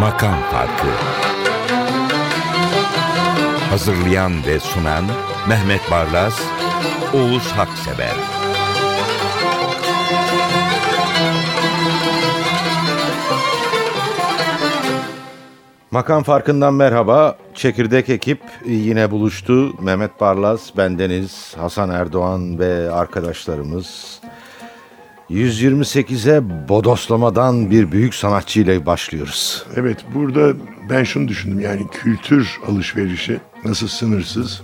Makam Farkı Hazırlayan ve sunan Mehmet Barlas, Oğuz Haksever Makam farkından merhaba. Çekirdek ekip yine buluştu. Mehmet Barlas, bendeniz, Hasan Erdoğan ve arkadaşlarımız. 128'e bodoslamadan bir büyük sanatçı ile başlıyoruz. Evet burada ben şunu düşündüm yani kültür alışverişi nasıl sınırsız.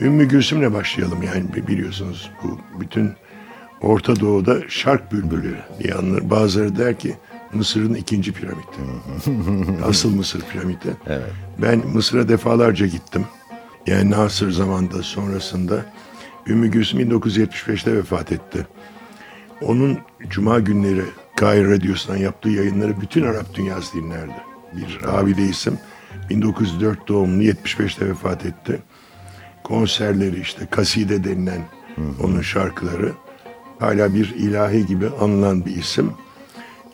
Ümmü Gülsüm'le başlayalım yani biliyorsunuz bu bütün Orta Doğu'da şark bülbülü diye anılır. Bazıları der ki Mısır'ın ikinci piramidi. Asıl Mısır piramidi. Evet. Ben Mısır'a defalarca gittim. Yani Nasır zamanında sonrasında. Ümmü Gülsüm 1975'te vefat etti. Onun Cuma günleri Kahire Radyosu'ndan yaptığı yayınları bütün Arap dünyası dinlerdi. Bir abide isim. 1904 doğumlu 75'te vefat etti. Konserleri işte kaside denilen onun şarkıları hala bir ilahi gibi anılan bir isim.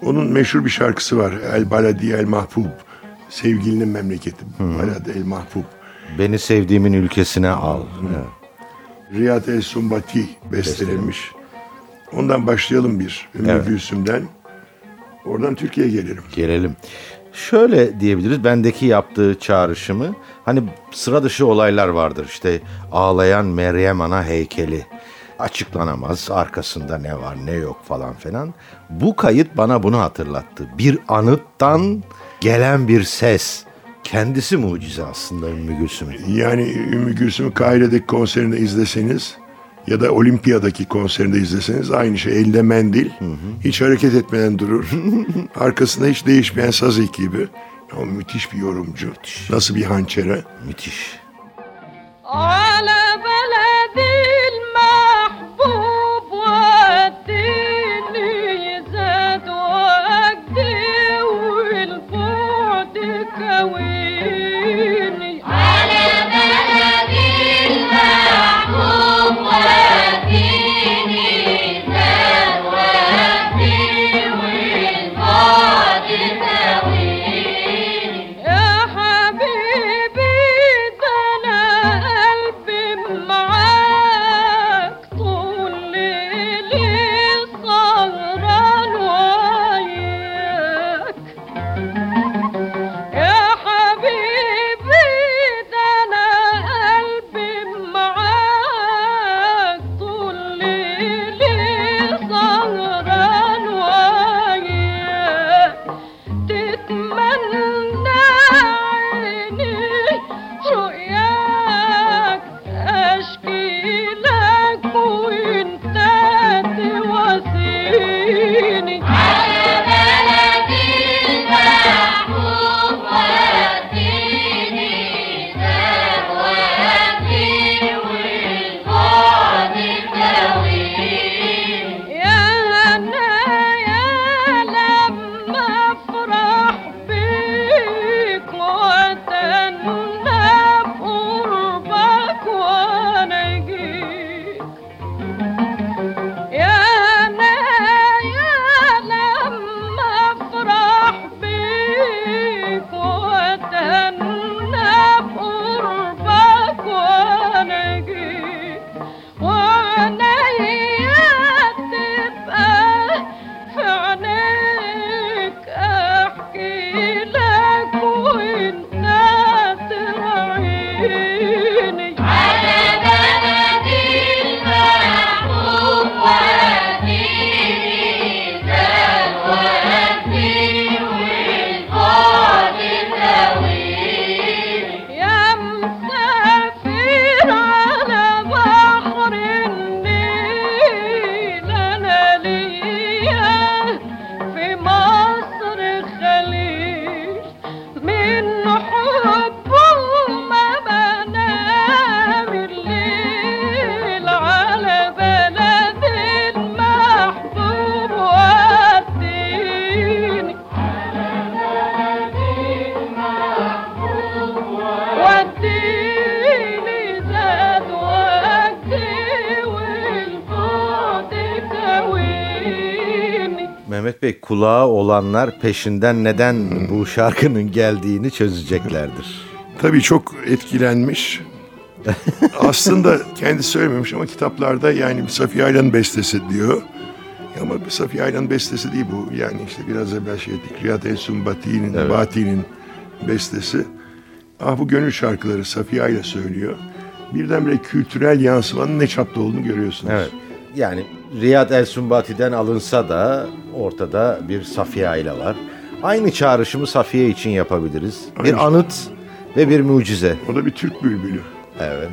Onun meşhur bir şarkısı var. El Baladi El Mahbub. Sevgilinin memleketi. Baladi El Mahbub. Beni sevdiğimin ülkesine al. Evet. Riyad El Sumbati bestelemiş. Ondan başlayalım bir. Ümmü Evet. Gülsüm'den. Oradan Türkiye'ye gelelim. Gelelim. Şöyle diyebiliriz bendeki yaptığı çağrışımı hani sıra dışı olaylar vardır işte ağlayan Meryem Ana heykeli açıklanamaz arkasında ne var ne yok falan filan. Bu kayıt bana bunu hatırlattı. Bir anıttan gelen bir ses. Kendisi mucize aslında Ümmü Gülsüm'ün. Yani Ümmü Gülsüm'ün Kahire'deki konserinde izleseniz ya da olimpiyadaki konserinde izleseniz aynı şey. Elde mendil, hı hı. hiç hareket etmeden durur. Arkasında hiç değişmeyen saz ekibi. Ya, müthiş bir yorumcu. Müthiş. Nasıl bir hançere. Müthiş. Alem. Kulağı olanlar peşinden neden bu şarkının geldiğini çözeceklerdir. Tabii çok etkilenmiş. Aslında kendisi söylememiş ama kitaplarda yani Safiye Aylan bestesi diyor. Ama Safiye Aylan bestesi değil bu. Yani işte biraz evvel şey ettik. Riyad El Sumbati'nin, Evet. Bati'nin bestesi. Ah bu gönül şarkıları Safiye Ayla söylüyor. Birdenbire kültürel yansımanın ne çapta olduğunu görüyorsunuz. Evet. Yani Riyad El Sumbati'den alınsa da ortada bir Safiye Ayla var. Aynı çağrışımı Safiye için yapabiliriz. Bir Aynı. anıt ve bir mucize. O da bir Türk bülbülü. Evet.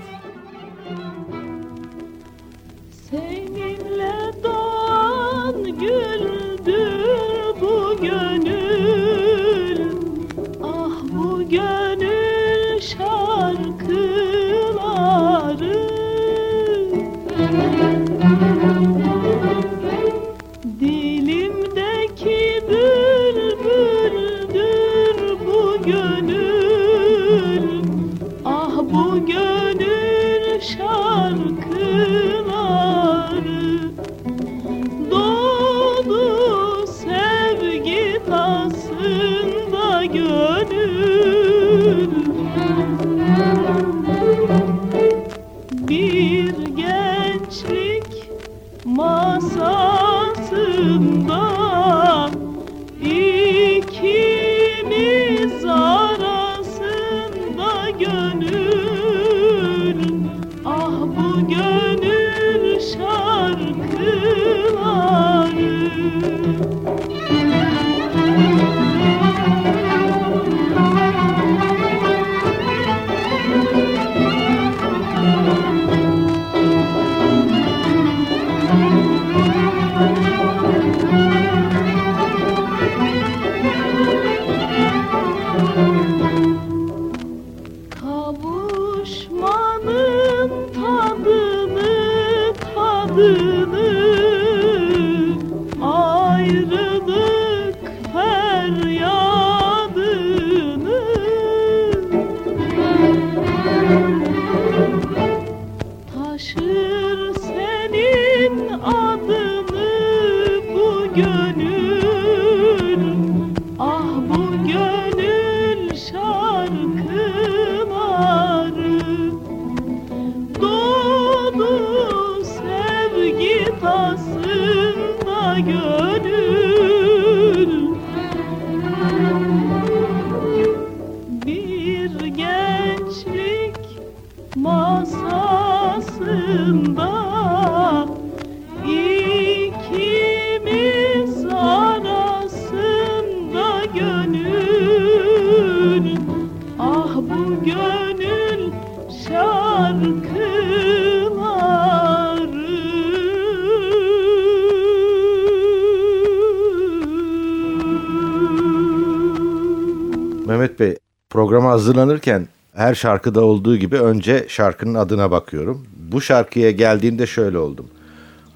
Hazırlanırken her şarkıda olduğu gibi önce şarkının adına bakıyorum. Bu şarkıya geldiğimde şöyle oldum.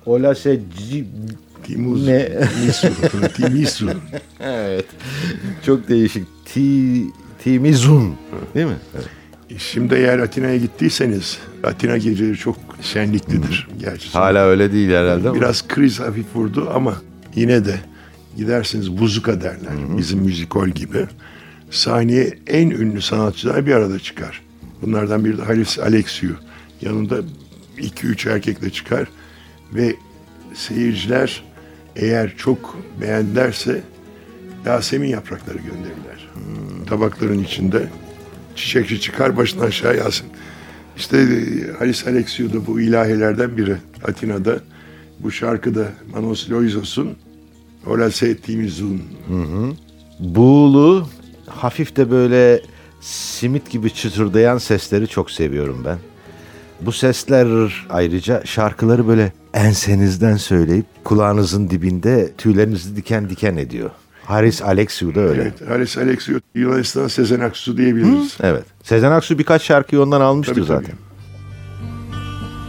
Ola se Timuz, Ne? Timisu, Timisu. Evet. Çok değişik. Ti, Timizun. Değil mi? Evet. Şimdi eğer Atina'ya gittiyseniz, Atina geceleri çok şenliklidir gerçi. Hala öyle değil herhalde ama. Biraz kriz hafif vurdu ama yine de gidersiniz buzuka derler. Bizim müzikol gibi. Sahneye en ünlü sanatçılar bir arada çıkar. Bunlardan biri de Halis Alexiou. Yanında iki üç erkekle çıkar ve seyirciler eğer çok beğendilerse Yasemin yaprakları gönderirler. Tabakların içinde çiçekçi çıkar başına aşağı Yasemin. İşte e, Halis Alexiou da bu ilahilerden biri Atina'da. Bu şarkı da Manos Loizos'un Ola se timizun. Buğulu, hafif de böyle simit gibi çıtırdayan sesleri çok seviyorum ben. Bu sesler ayrıca şarkıları böyle ensenizden söyleyip kulağınızın dibinde tüylerinizi diken diken ediyor. Haris Alexiou da öyle. Evet. Evet, Halis Alexiou Yunanistan Sezen Aksu diyebiliriz. Sezen Aksu birkaç şarkıyı ondan almıştır Tabii, tabii. zaten.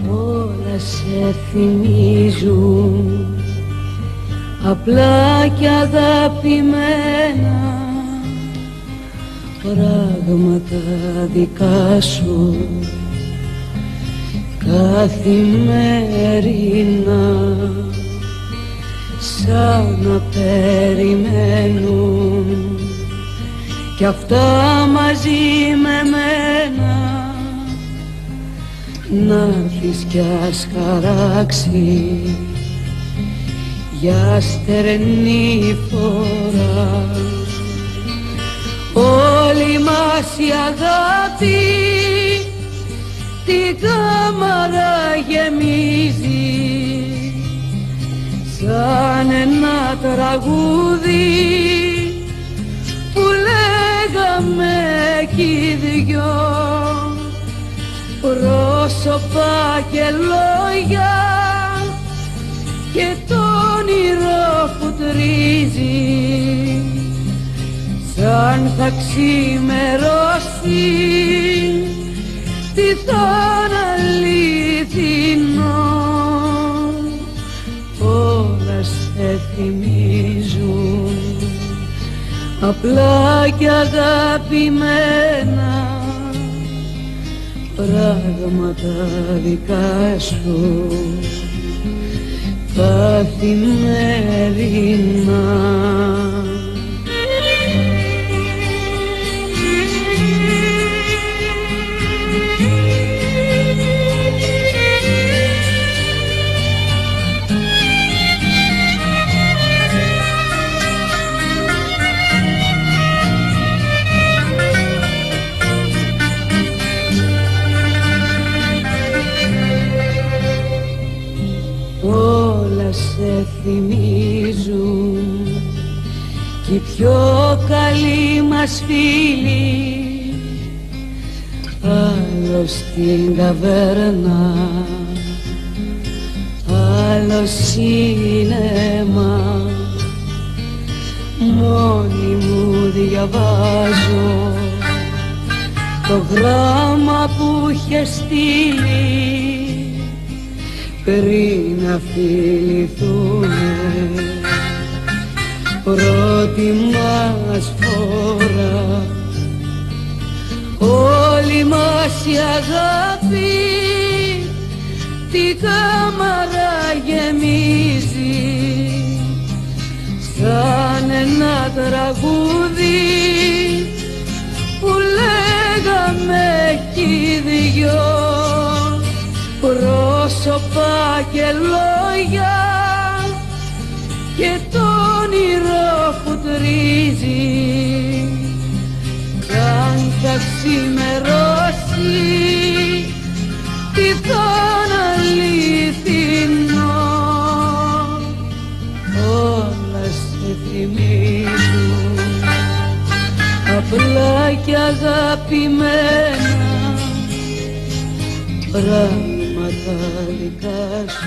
Όλα σε θυμίζουν απλά και αγαπημένα πράγματα δικά σου. Καθημερινά ξαναπεριμένουν κι αυτά μαζί με μένα να έρθεις κι ας χαράξει. Για στερνή φορά όλη μας η αγάπη την κάμαρα γεμίζει. Σαν ένα τραγούδι που λέγαμε κι οι δυο. Πρόσωπα και λόγια και το όνειρο που τρίζει σαν θα ξημερώσει τι θα είναι αληθινό όλα σε θυμίζουν απλά και αγαπημένα. Πράγματα δικά σου καθημερινά μας φίλοι άλλο στην ταβέρνα άλλο σίνεμα μόνη μου διαβάζω το γράμμα που είχε στείλει. Πριν να φιληθούμε πρώτη μας φορά όλη μας η αγάπη την κάμαρα γεμίζει. Σαν ένα τραγούδι που λέγαμε κι οι δυο. Πρόσωπα και λόγια και το τι θα είναι αληθινό όλα σε θυμίζουν απλά και αγαπημένα πράγματα δικά σου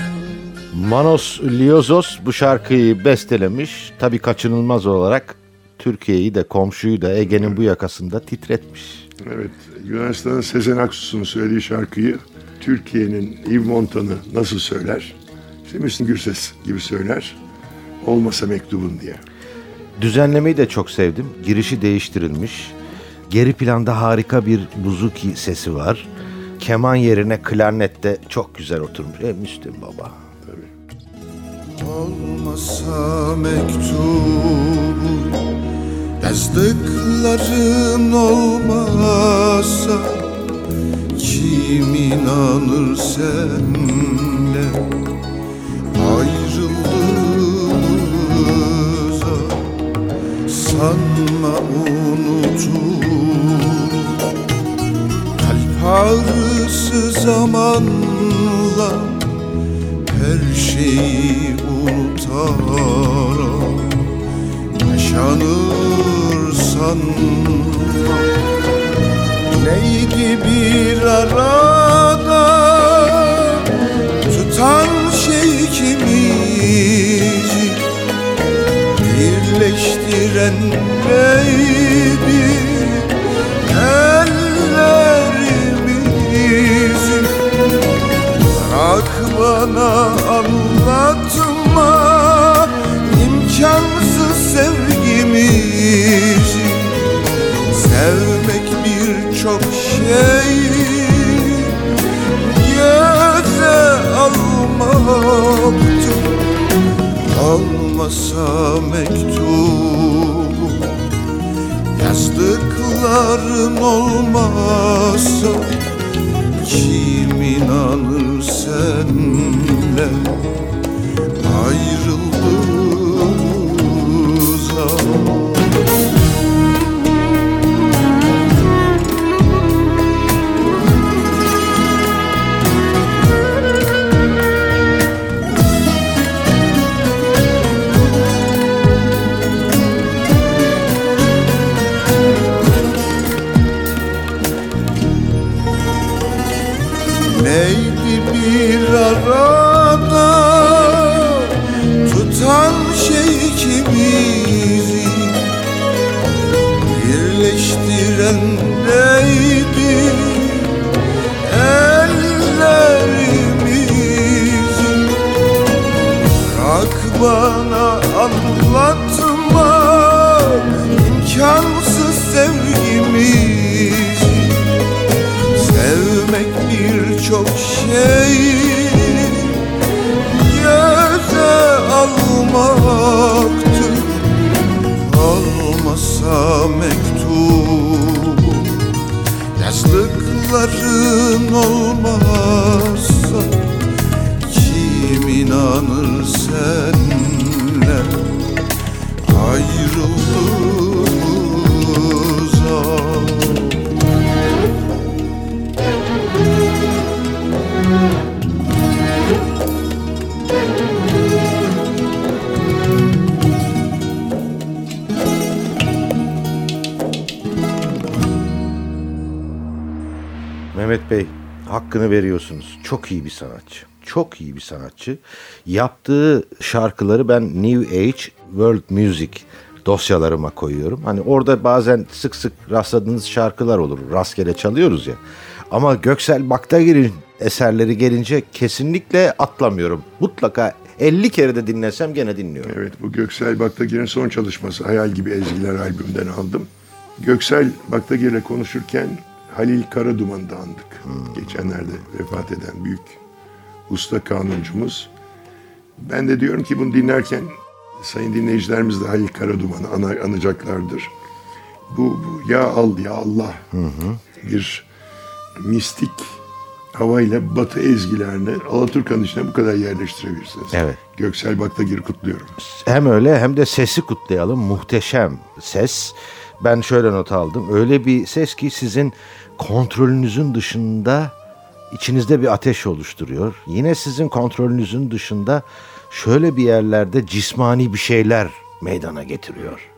Manos Liozos bu şarkıyı bestelemiş. Tabii kaçınılmaz olarak Türkiye'yi de komşuyu da Ege'nin bu yakasında titretmiş. Evet, Yunanistan'ın Sezen Aksu'nun söylediği şarkıyı Türkiye'nin Yves Montan'ı nasıl söyler? İşte Müslüm Gürses gibi söyler. Olmasa mektubun diye. Düzenlemeyi de çok sevdim. Girişi değiştirilmiş. Geri planda harika bir buzuki sesi var. Keman yerine klarnet de çok güzel oturmuş. E Müslüm Baba. Olmasa mektubu Yazdıkların olmasa Kim inanır senle? Ayrılığımıza Sanma unutur. Kalp ağrısı zamanla her şeyi unutarak yaşanır sanma Neydi bir arada tutan şey ikimizi Birleştiren neydi ellerimizi Bırak bana anlatma birçok şey. Göze almaktır Olmasa olmasa mektup Yazdıkların olmasa Kim inanır senle ayrıldığımıza Mehmet Bey hakkını veriyorsunuz. Çok iyi bir sanatçı. Çok iyi bir sanatçı. Yaptığı şarkıları ben New Age World Music dosyalarıma koyuyorum. Hani orada bazen sık sık rastladığınız şarkılar olur. Rastgele çalıyoruz ya. Ama Göksel Baktagir'in eserleri gelince kesinlikle atlamıyorum. Mutlaka 50 kere de dinlesem gene dinliyorum. Evet bu Göksel Baktagir'in son çalışması Hayal Gibi Ezgiler albümden aldım. Göksel Baktagir'le konuşurken Halil Karaduman'ı da andık. Geçenlerde vefat eden büyük usta kanuncumuz. Ben de diyorum ki bunu dinlerken sayın dinleyicilerimiz de Halil Karaduman'ı ana, anacaklardır. Bu, bu ya al ya Allah bir mistik havayla batı ezgilerini Alaturka'nın içine bu kadar yerleştirebilirsiniz. Evet. Göksel Baktagir'i kutluyorum. Hem öyle hem de sesi kutlayalım. Muhteşem ses. Ben şöyle not aldım. Öyle bir ses ki sizin kontrolünüzün dışında içinizde bir ateş oluşturuyor. Yine sizin kontrolünüzün dışında şöyle bir yerlerde cismani bir şeyler meydana getiriyor.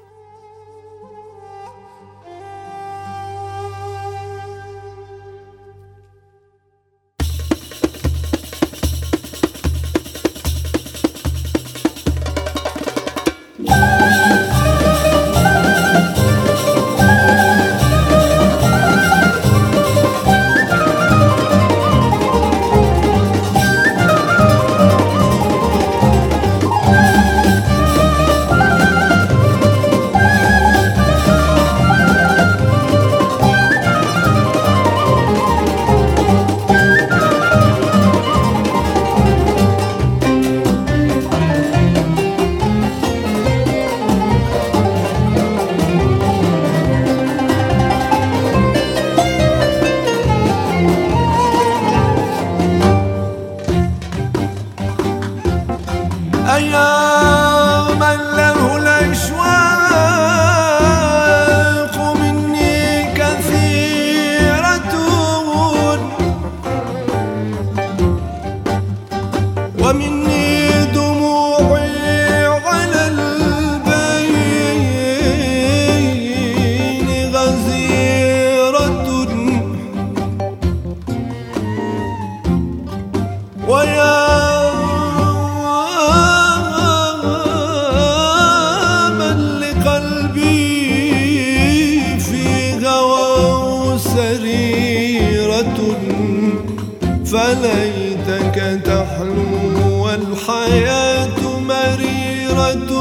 حياة مريرة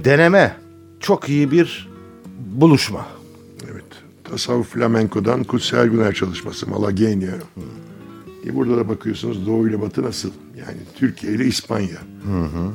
bir deneme. Çok iyi bir buluşma. Evet. Tasavvuf flamenkodan Kutsal Güner çalışması Malagueña. E burada da bakıyorsunuz Doğu ile Batı nasıl? Yani Türkiye ile İspanya.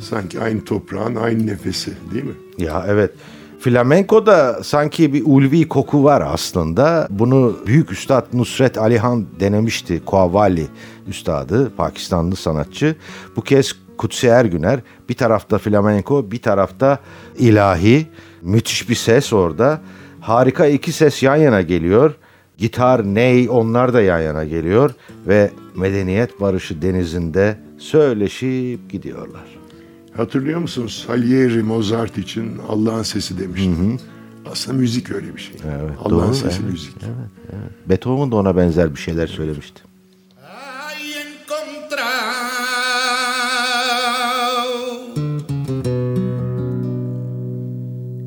Sanki aynı toprağın aynı nefesi değil mi? Ya evet. Flamenko'da sanki bir ulvi koku var aslında. Bunu büyük üstad Nusret Alihan denemişti. Koavali üstadı, Pakistanlı sanatçı. Bu kez Kutsi Ergüner bir tarafta flamenko, bir tarafta ilahi. Müthiş bir ses orada. Harika iki ses yan yana geliyor. Gitar, ney onlar da yan yana geliyor ve medeniyet barışı denizinde söyleşip gidiyorlar. Hatırlıyor musunuz? Salieri Mozart için Allah'ın sesi demişti. Aslında müzik öyle bir şey. Allah'ın doğru, sesi evet, müzik. Beethoven da ona benzer bir şeyler söylemişti.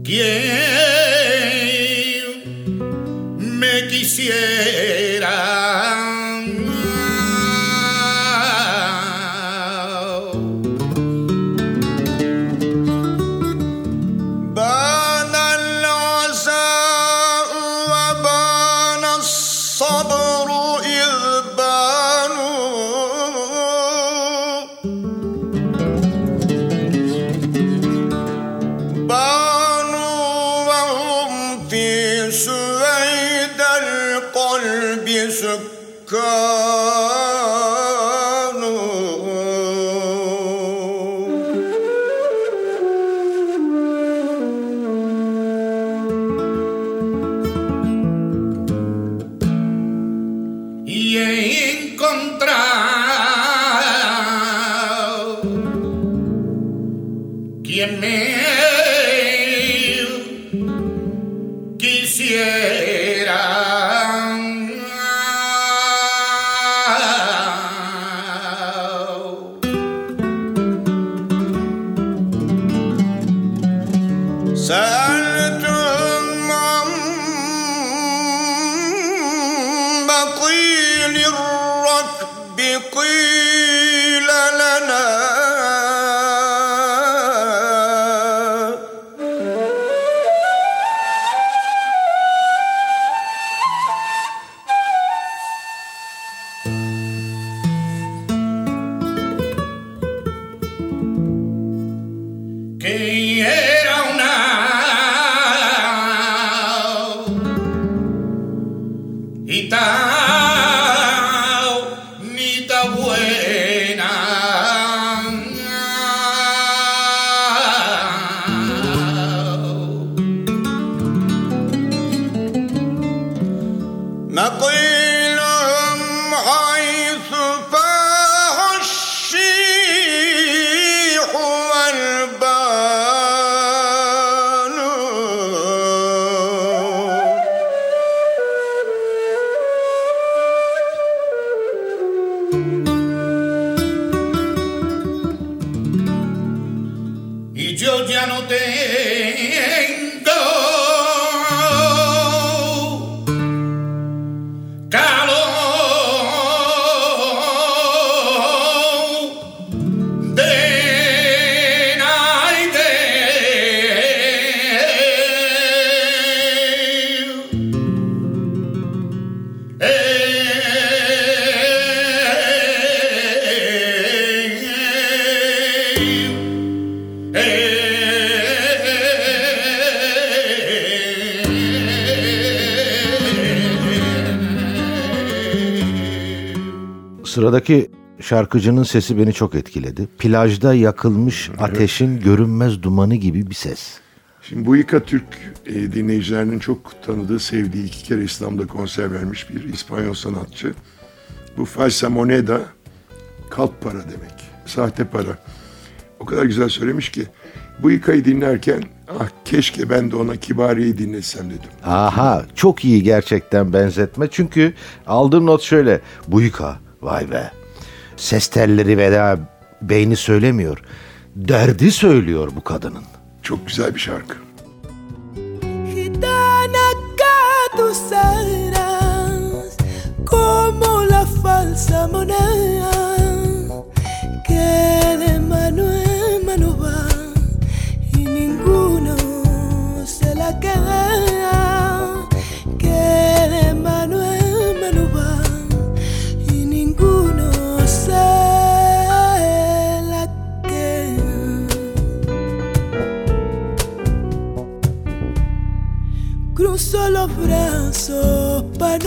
Bien. Sıradaki şarkıcının sesi beni çok etkiledi. Plajda yakılmış ateşin görünmez dumanı gibi bir ses. Şimdi bu Ika Türk e, dinleyicilerinin çok tanıdığı, sevdiği iki kere İslam'da konser vermiş bir İspanyol sanatçı. Bu falsa moneda kalp para demek. Sahte para. O kadar güzel söylemiş ki bu Ika'yı dinlerken ah keşke ben de ona Kibariye'yi dinlesem dedim. Aha çok iyi gerçekten benzetme. Çünkü aldığım not şöyle. Buyka vay be. Ses telleri veya beyni söylemiyor. Derdi söylüyor bu kadının. Çok güzel bir şarkı. Gitana tú serás como la falsa moneda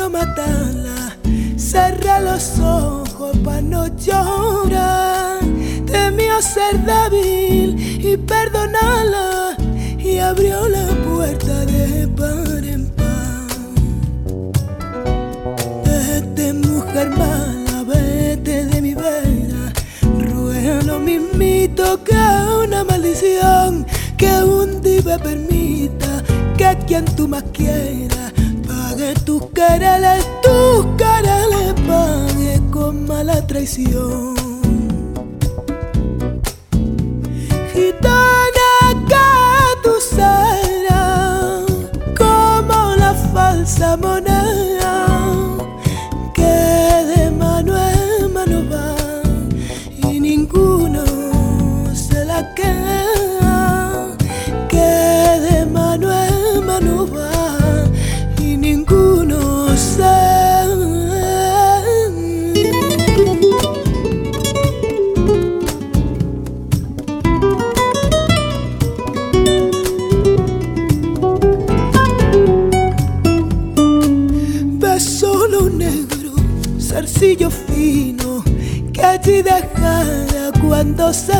no matarla. Cerra los ojos pa' no llorar. Temió ser débil y perdonarla. Y abrió la puerta de par en par. Vete, mujer mala, vete de mi vera. Ruega lo mismito que una maldición. Que un día permita que quien tú más quieras carale, tu carale pague con mala traición. Zarcillo fino, que allí dejara cuando se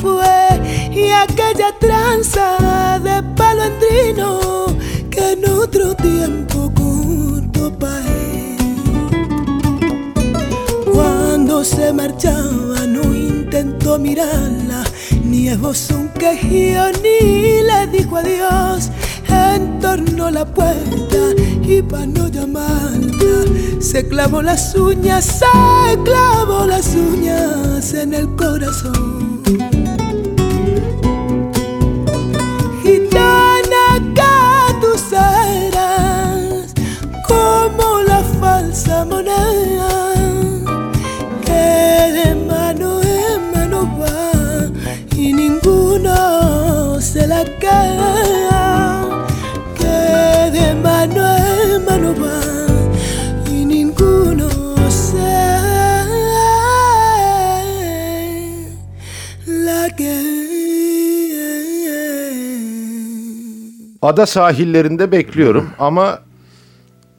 fue. Y aquella tranza de palondrino que en otro tiempo cortó pa' él. Cuando se marchaba no intentó mirarla, ni esbozó un quejío, ni le dijo adiós. Entornó la puerta y para no llamarla se clavó las uñas, se clavó las uñas en el corazón. Gitana que tú serás como la falsa moneda. Que de mano en mano va y ninguno se la queda Ada sahillerinde bekliyorum ama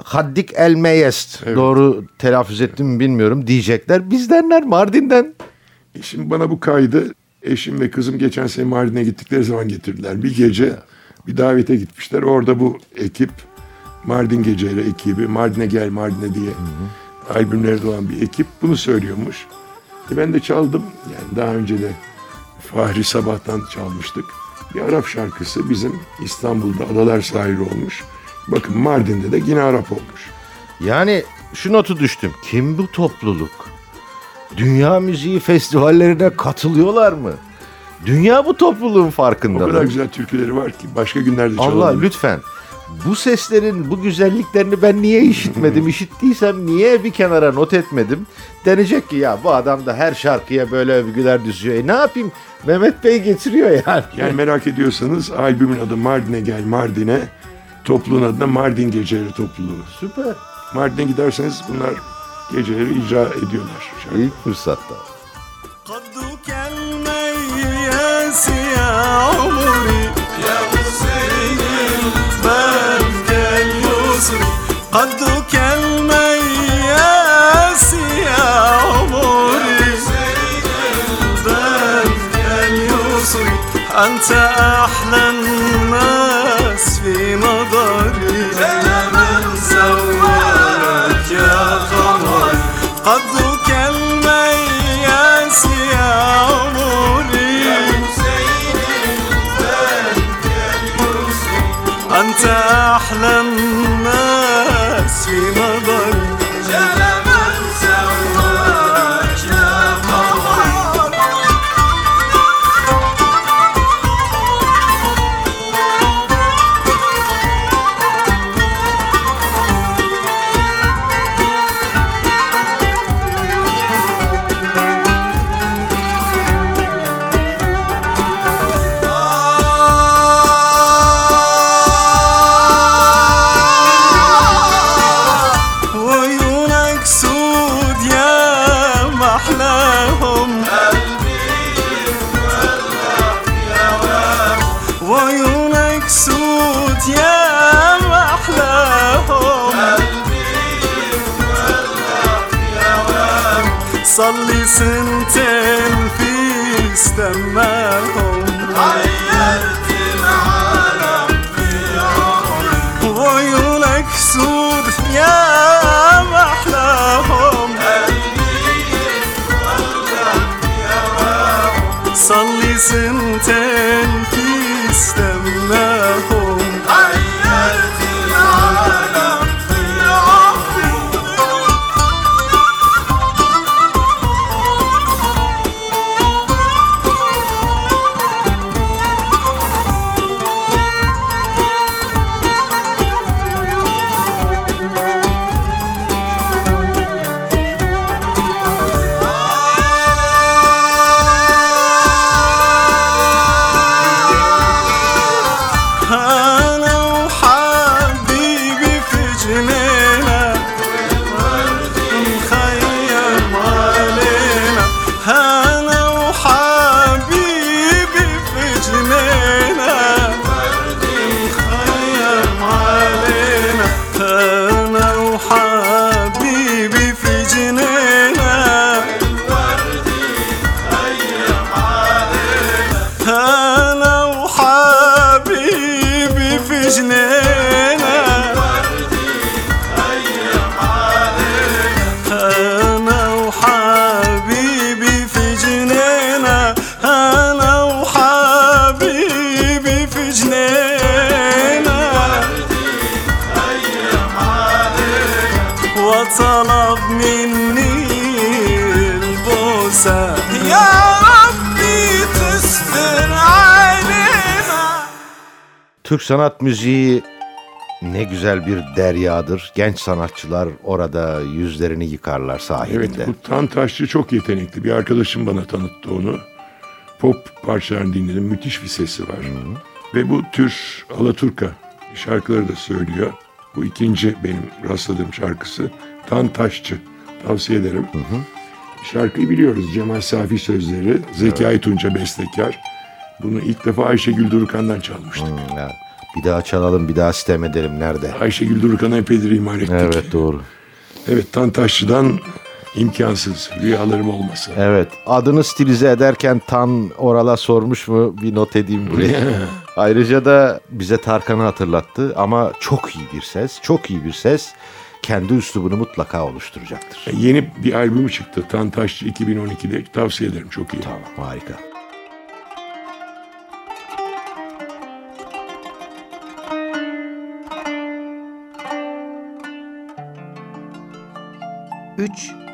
Haddik El Meyest doğru telaffuz ettim mi bilmiyorum diyecekler. Bizdenler Mardin'den. E Şimdi bana bu kaydı eşim ve kızım geçen sene Mardin'e gittikleri zaman getirdiler. Bir gece bir davete gitmişler. Orada bu ekip Mardin Geceleri ekibi Mardin'e gel Mardin'e diye albümleri olan bir ekip bunu söylüyormuş. E ben de çaldım. Yani daha önce de Fahri Sabah'tan çalmıştık. Bir Arap şarkısı bizim İstanbul'da Adalar sahili olmuş. Bakın Mardin'de de yine Arap olmuş. Yani şu notu düştüm. Kim bu topluluk? Dünya müziği festivallerine katılıyorlar mı? Dünya bu topluluğun O farkında kadar mı? güzel türküleri var ki başka günlerde çalalım. Allah lütfen Bu seslerin bu güzelliklerini ben niye işitmedim? İşittiysem niye bir kenara not etmedim? Denecek ki ya bu adam da her şarkıya böyle övgüler düzüyor. E ne yapayım? Mehmet Bey getiriyor yani. Yani merak ediyorsanız albümün adı Mardin'e gel Mardin'e. Topluluğun adı da Mardin Geceleri Topluluğu. Süper. Mardin'e giderseniz bunlar geceleri icra ediyorlar. şarkı. İlk fırsatta. قدك المياس يا عمري يا حسين عمري. بابك اليسر أنت أحلى الناس في نظري. من سواك يا قمر. قدك المياس يا عمري. أنت أحلى الناس Türk sanat müziği ne güzel bir deryadır. Genç sanatçılar orada yüzlerini yıkarlar Evet sahilinde. bu Tan Taşçı çok yetenekli. Bir arkadaşım bana tanıttı onu. Pop parçalarını dinledim. Müthiş bir sesi var. Ve bu tür Alaturka şarkıları da söylüyor. Bu ikinci benim rastladığım şarkısı. Tan Taşçı. Tavsiye ederim. Şarkıyı biliyoruz. Cemal Safi sözleri. Zekai Tunca bestekar. Bunu ilk defa Ayşegül Durukan'dan çalmıştık. Hmm, ya. Bir daha çalalım, bir daha sitem edelim. Nerede? Ayşegül Durukan'a epeydir iman ettik. Evet doğru. Evet Tan Taşçı'dan imkansız. Rüyalarım olmasın. Evet. Adını stilize ederken Tan Oral'a sormuş mu bir not edeyim buraya. Ayrıca da bize Tarkan'ı hatırlattı ama çok iyi bir ses, çok iyi bir ses kendi üslubunu mutlaka oluşturacaktır. Yeni bir albümü çıktı. Tan Taşçı 2012'de. Tavsiye ederim. Çok iyi. Tamam harika. 3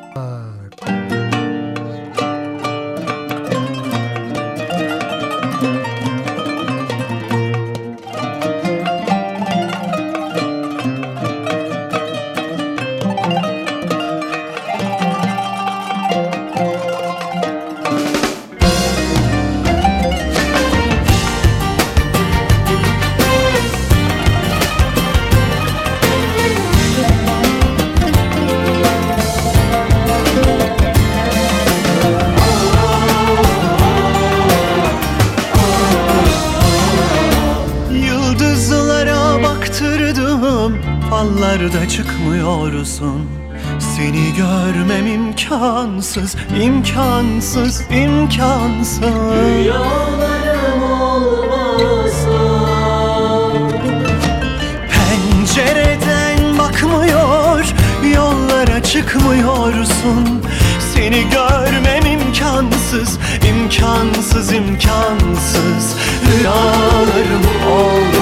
imkansız imkansız imkansız. Rüyalarım olmasa. Pencereden bakmıyor Yollara çıkmıyorsun. Seni görmem imkansız imkansız imkansız. Rüyalarım olmazsa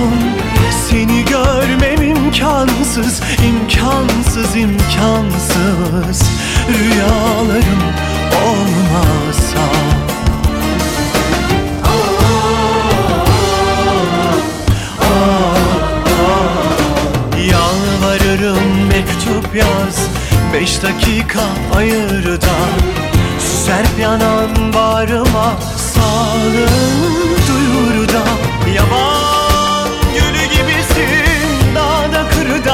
çıkmıyorsun Seni görmem imkansız imkansız imkansız. Rüyalarım olmazsa Yalvarırım mektup yaz Beş dakika ayır da. Serp yanan bağrıma Sağlığın duyur da. Yaban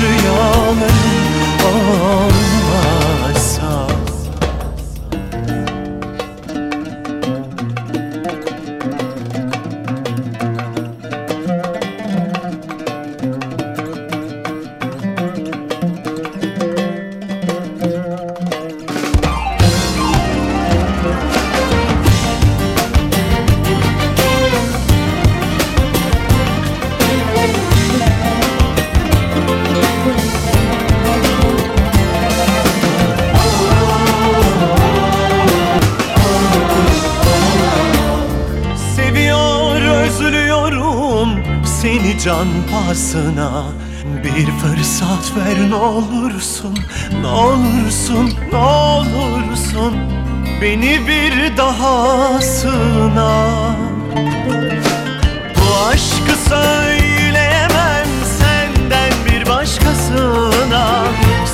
rüyalarım olmazsa can pahasına. Bir fırsat ver ne olursun Ne olursun ne olursun. Beni bir daha sığına Bu aşkı söyleyemem senden bir başkasına.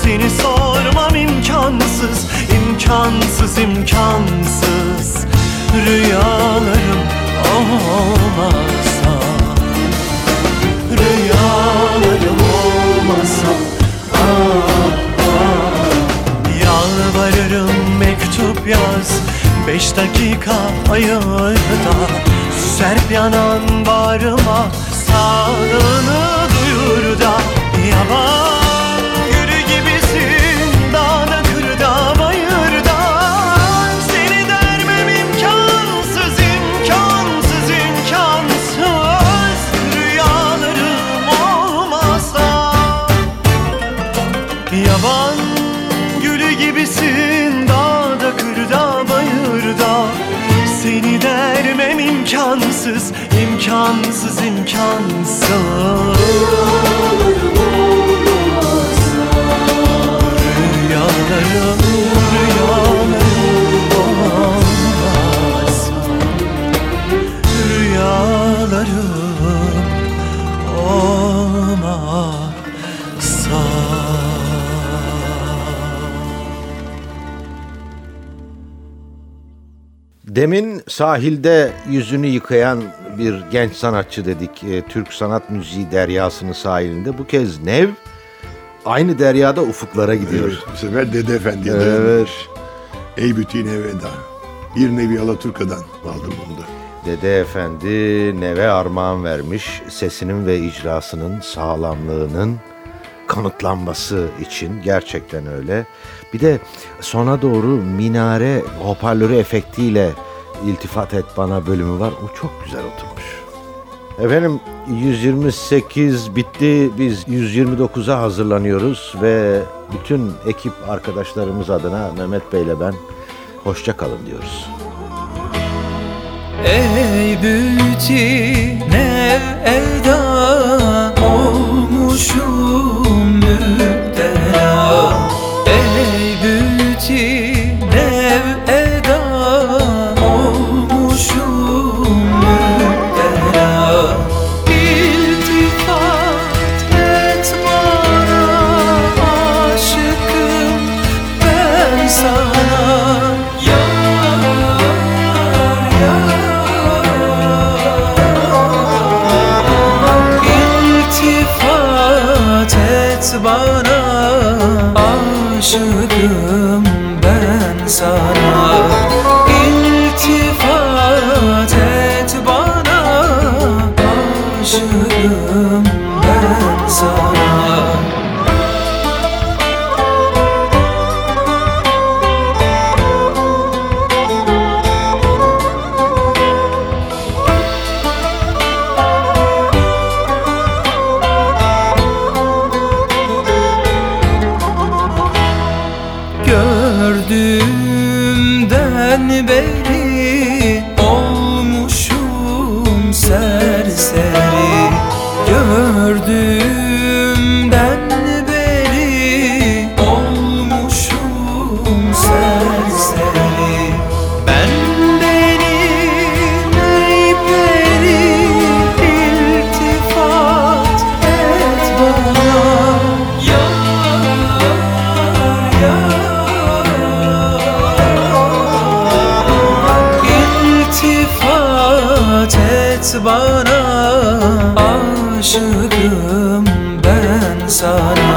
Seni sormam imkansız, imkansız, imkansız. Rüyalarım olmasa Rüyalarım olmasa. Yalvarırım mektup yaz. Beş dakika ayırda Serp yanan bağrıma Sağlığını duyur da. Yaban imkansız imkansız imkansız Rüyalarım rüyalarım olmazsa Rüyalarım olmazsa Demin sahilde yüzünü yıkayan bir genç sanatçı dedik. E, Türk sanat müziği deryasının sahilinde. Bu kez Nev aynı deryada ufuklara gidiyor. Evet, bu sefer Dede Efendi'ye Evet. dayanmış. Ey bütün evveda. Bir nevi Alaturka'dan aldım bunu da. Dede Efendi Nev'e armağan vermiş. Sesinin ve icrasının sağlamlığının kanıtlanması için gerçekten öyle. Bir de sona doğru minare hoparlörü efektiyle iltifat et bana bölümü var. O çok güzel oturmuş. Efendim 128 bitti. Biz 129'a hazırlanıyoruz ve bütün ekip arkadaşlarımız adına Mehmet Bey'le ben hoşça kalın diyoruz. Ey bütine elda olmuşum ben ben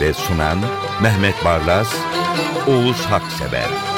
ve sunan Mehmet Barlas, Oğuz Haksever